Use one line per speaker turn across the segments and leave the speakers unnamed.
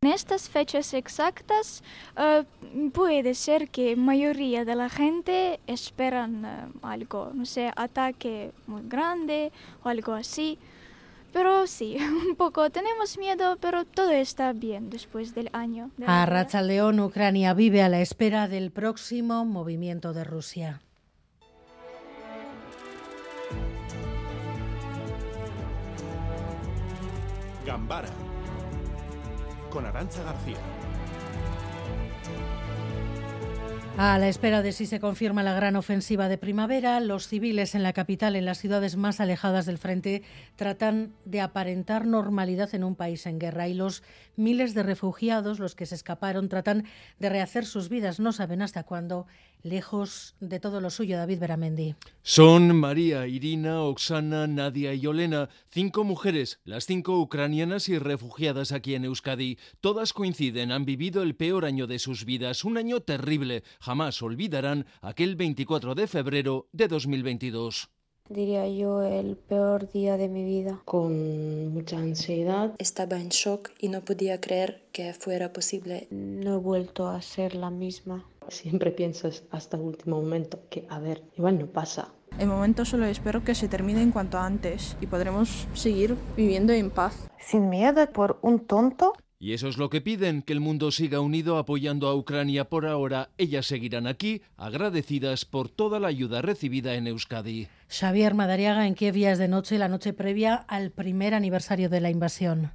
En estas fechas exactas uh, puede ser que mayoría de la gente esperan uh, algo, no sé, ataque muy grande o algo así. Pero sí, un poco tenemos miedo, pero todo está bien después del año. De
a Racha León, Ucrania vive a la espera del próximo movimiento de Rusia.
Gambara con Arancha García.
A la espera de si se confirma la gran ofensiva de primavera, los civiles en la capital, en las ciudades más alejadas del frente, tratan de aparentar normalidad en un país en guerra y los miles de refugiados, los que se escaparon, tratan de rehacer sus vidas, no saben hasta cuándo, lejos de todo lo suyo, David Beramendi.
Son María, Irina, Oksana, Nadia y Olena, cinco mujeres, las cinco ucranianas y refugiadas aquí en Euskadi. Todas coinciden, han vivido el peor año de sus vidas, un año terrible jamás olvidarán aquel 24 de febrero de 2022
diría yo, el peor día de mi vida.
Con mucha ansiedad.
Estaba en shock y no podía creer que fuera posible.
No he vuelto a ser la misma.
Siempre piensas hasta el último momento que, a ver, igual no pasa.
El momento solo espero que se termine en cuanto antes y podremos seguir viviendo en paz.
Sin miedo por un tonto
y eso es lo que piden, que el mundo siga unido apoyando a Ucrania por ahora. Ellas seguirán aquí, agradecidas por toda la ayuda recibida en Euskadi.
Xavier Madariaga en ya es de noche, la noche previa al primer aniversario de la invasión.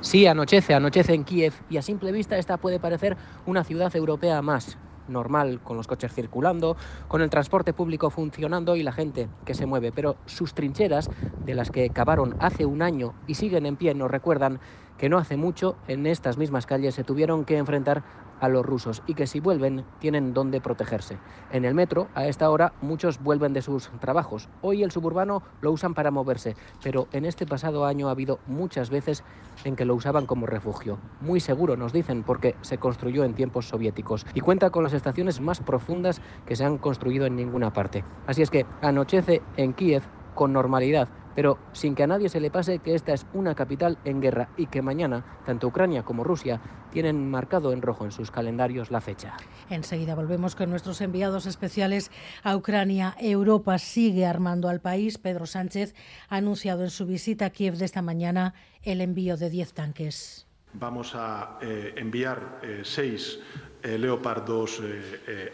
Sí, anochece, anochece en Kiev y a simple vista esta puede parecer una ciudad europea más normal, con los coches circulando, con el transporte público funcionando y la gente que se mueve. Pero sus trincheras, de las que cavaron hace un año y siguen en pie, nos recuerdan que no hace mucho en estas mismas calles se tuvieron que enfrentar a los rusos y que si vuelven tienen dónde protegerse. En el metro, a esta hora, muchos vuelven de sus trabajos. Hoy el suburbano lo usan para moverse, pero en este pasado año ha habido muchas veces en que lo usaban como refugio. Muy seguro, nos dicen, porque se construyó en tiempos soviéticos y cuenta con las estaciones más profundas que se han construido en ninguna parte. Así es que anochece en Kiev con normalidad, pero sin que a nadie se le pase que esta es una capital en guerra y que mañana tanto Ucrania como Rusia tienen marcado en rojo en sus calendarios la fecha.
Enseguida volvemos con nuestros enviados especiales a Ucrania. Europa sigue armando al país. Pedro Sánchez ha anunciado en su visita a Kiev de esta mañana el envío de 10 tanques.
Vamos a eh, enviar eh, seis eh, Leopard 2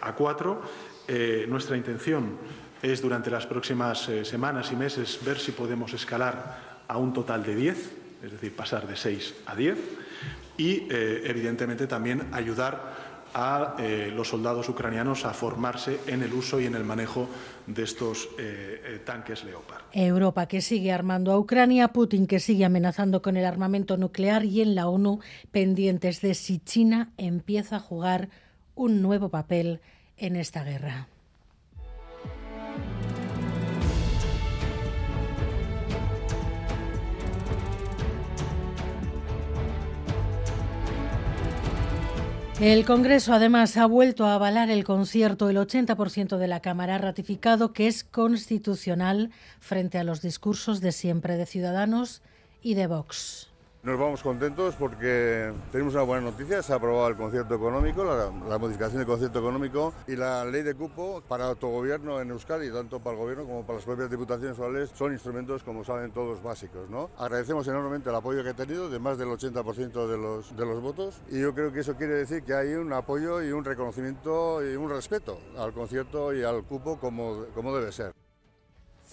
A4. nuestra intención es durante las próximas eh, semanas y meses ver si podemos escalar a un total de 10, es decir, pasar de 6 a 10 y, eh, evidentemente, también ayudar a eh, los soldados ucranianos a formarse en el uso y en el manejo de estos tanques Leopard.
Europa que sigue armando a Ucrania, Putin que sigue amenazando con el armamento nuclear y en la ONU pendientes de si China empieza a jugar un nuevo papel en esta guerra. El Congreso además ha vuelto a avalar el concierto. El 80% de la Cámara ha ratificado que es constitucional frente a los discursos de siempre de Ciudadanos y de Vox.
Nos vamos contentos porque tenemos una buena noticia, se ha aprobado el concierto económico, la, modificación del concierto económico y la ley de cupo para autogobierno en Euskadi, tanto para el gobierno como para las propias diputaciones forales, son instrumentos, como saben todos, básicos. Agradecemos enormemente el apoyo que ha tenido, de más del 80% de los, de los votos, y yo creo que eso quiere decir que hay un apoyo y un reconocimiento y un respeto al concierto y al cupo como, como debe ser.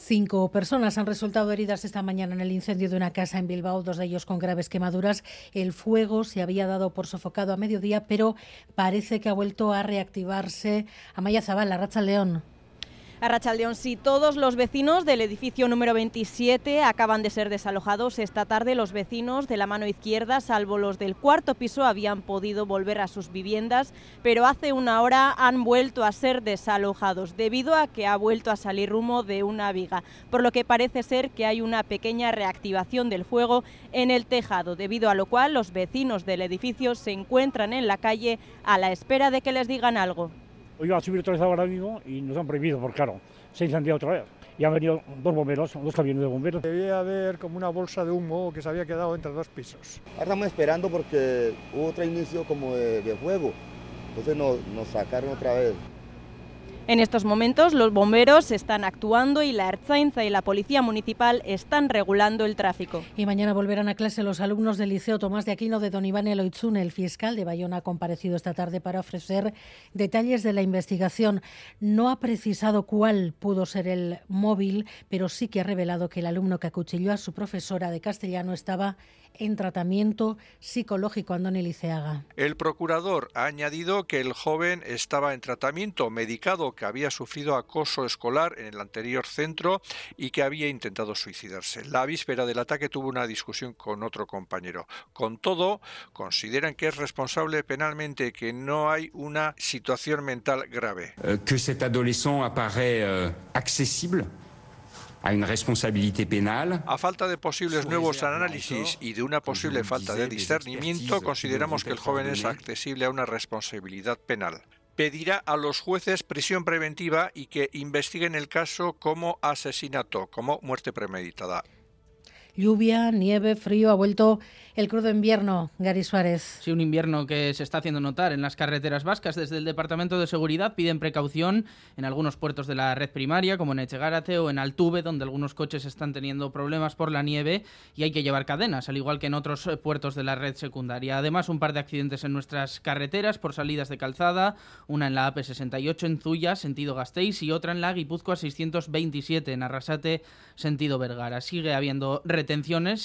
Cinco personas han resultado heridas esta mañana en el incendio de una casa en Bilbao, dos de ellos con graves quemaduras. El fuego se había dado por sofocado a mediodía, pero parece que ha vuelto a reactivarse. Amaya Zabal, Racha León.
A sí, todos los vecinos del edificio número 27 acaban de ser desalojados. Esta tarde los vecinos de la mano izquierda, salvo los del cuarto piso, habían podido volver a sus viviendas, pero hace una hora han vuelto a ser desalojados debido a que ha vuelto a salir humo de una viga, por lo que parece ser que hay una pequeña reactivación del fuego en el tejado, debido a lo cual los vecinos del edificio se encuentran en la calle a la espera de que les digan algo.
Hoy iba a subir otra vez ahora mismo y nos han prohibido, porque claro, se incendió otra vez. Y han venido dos bomberos, dos camiones de bomberos.
Debía haber como una bolsa de humo que se había quedado entre dos pisos.
Ahora estamos esperando porque hubo otro inicio como de, de fuego. Entonces nos, nos sacaron otra vez.
En estos momentos los bomberos están actuando y la Ertzaintza y la Policía Municipal están regulando el tráfico.
Y mañana volverán a clase los alumnos del Liceo Tomás de Aquino de Don Iván Eloitzune. El fiscal de Bayona ha comparecido esta tarde para ofrecer detalles de la investigación. No ha precisado cuál pudo ser el móvil, pero sí que ha revelado que el alumno que acuchilló a su profesora de castellano estaba en tratamiento psicológico. Andoni Liceaga.
El procurador ha añadido que el joven estaba en tratamiento medicado, que había sufrido acoso escolar en el anterior centro y que había intentado suicidarse. La víspera del ataque tuvo una discusión con otro compañero. Con todo, consideran que es responsable penalmente, que no hay una situación mental grave.
Euh, que cet adolescent apparaît euh, accesible a una responsabilidad penal.
A falta de posibles nuevos análisis y de una posible falta de discernimiento, consideramos que el joven es accesible a una responsabilidad penal. Pedirá a los jueces prisión preventiva y que investiguen el caso como asesinato, como muerte premeditada.
Lluvia, nieve, frío, ha vuelto el crudo invierno, Gary Suárez.
Sí, un invierno que se está haciendo notar en las carreteras vascas. Desde el Departamento de Seguridad piden precaución en algunos puertos de la red primaria, como en Echegárate o en Altuve, donde algunos coches están teniendo problemas por la nieve y hay que llevar cadenas, al igual que en otros eh, puertos de la red secundaria. Además, un par de accidentes en nuestras carreteras por salidas de calzada, una en la AP68 en Zuya, sentido Gasteiz, y otra en la Guipúzcoa 627 en Arrasate, sentido Vergara. Sigue habiendo retenciones,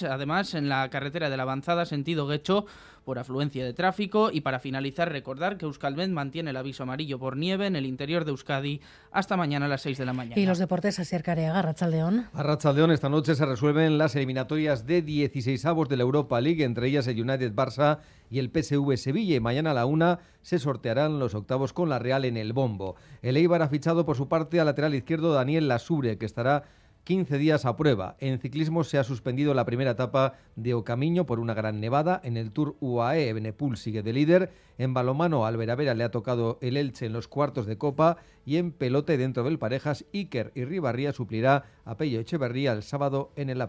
además, en la carretera de la avanzada sentido Guecho por afluencia de tráfico y para finalizar recordar que Euskalmet mantiene el aviso amarillo por nieve en el interior de Euskadi hasta mañana a las 6 de la mañana.
Y los deportes a Careaga, Rachaldeón.
A Rachaldeón esta noche se resuelven las eliminatorias de 16 avos de la Europa League, entre ellas el United Barça y el PSV Sevilla y mañana a la una se sortearán los octavos con la Real en el bombo. El Eibar ha fichado por su parte al lateral izquierdo Daniel Lasure que estará 15 días a prueba. En ciclismo se ha suspendido la primera etapa de Ocamiño por una gran nevada. En el Tour UAE, Benepul sigue de líder. En balomano, Alveravera le ha tocado el Elche en los cuartos de Copa. Y en pelote dentro del Parejas, Iker y Ribarría suplirá a Pello Echeverría el sábado en el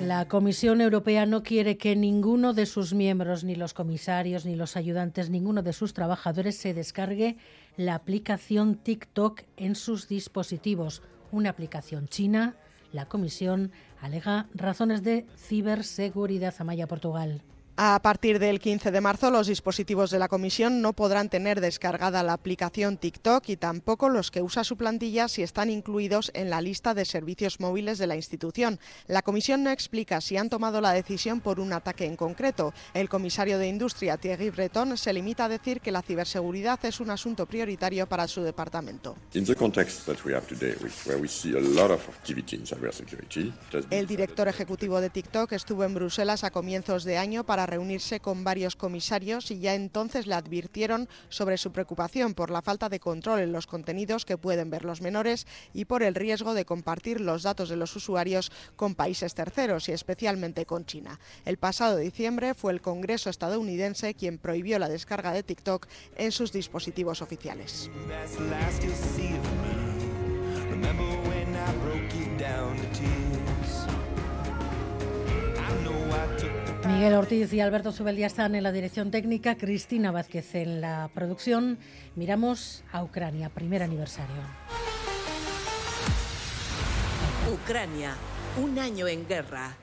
La Comisión Europea no quiere que ninguno de sus miembros, ni los comisarios, ni los ayudantes, ninguno de sus trabajadores se descargue la aplicación TikTok en sus dispositivos. Una aplicación china. La Comisión alega razones de ciberseguridad. Amaya, Portugal.
A partir del 15 de marzo, los dispositivos de la Comisión no podrán tener descargada la aplicación TikTok y tampoco los que usa su plantilla si están incluidos en la lista de servicios móviles de la institución. La Comisión no explica si han tomado la decisión por un ataque en concreto. El comisario de Industria, Thierry Breton, se limita a decir que la ciberseguridad es un asunto prioritario para su departamento. El director ejecutivo de TikTok estuvo en Bruselas a comienzos de año para reunirse con varios comisarios y ya entonces le advirtieron sobre su preocupación por la falta de control en los contenidos que pueden ver los menores y por el riesgo de compartir los datos de los usuarios con países terceros y especialmente con China. El pasado diciembre fue el Congreso estadounidense quien prohibió la descarga de TikTok en sus dispositivos oficiales.
Miguel Ortiz y Alberto Subeldía están en la dirección técnica, Cristina Vázquez en la producción. Miramos a Ucrania, primer aniversario.
Ucrania, un año en guerra.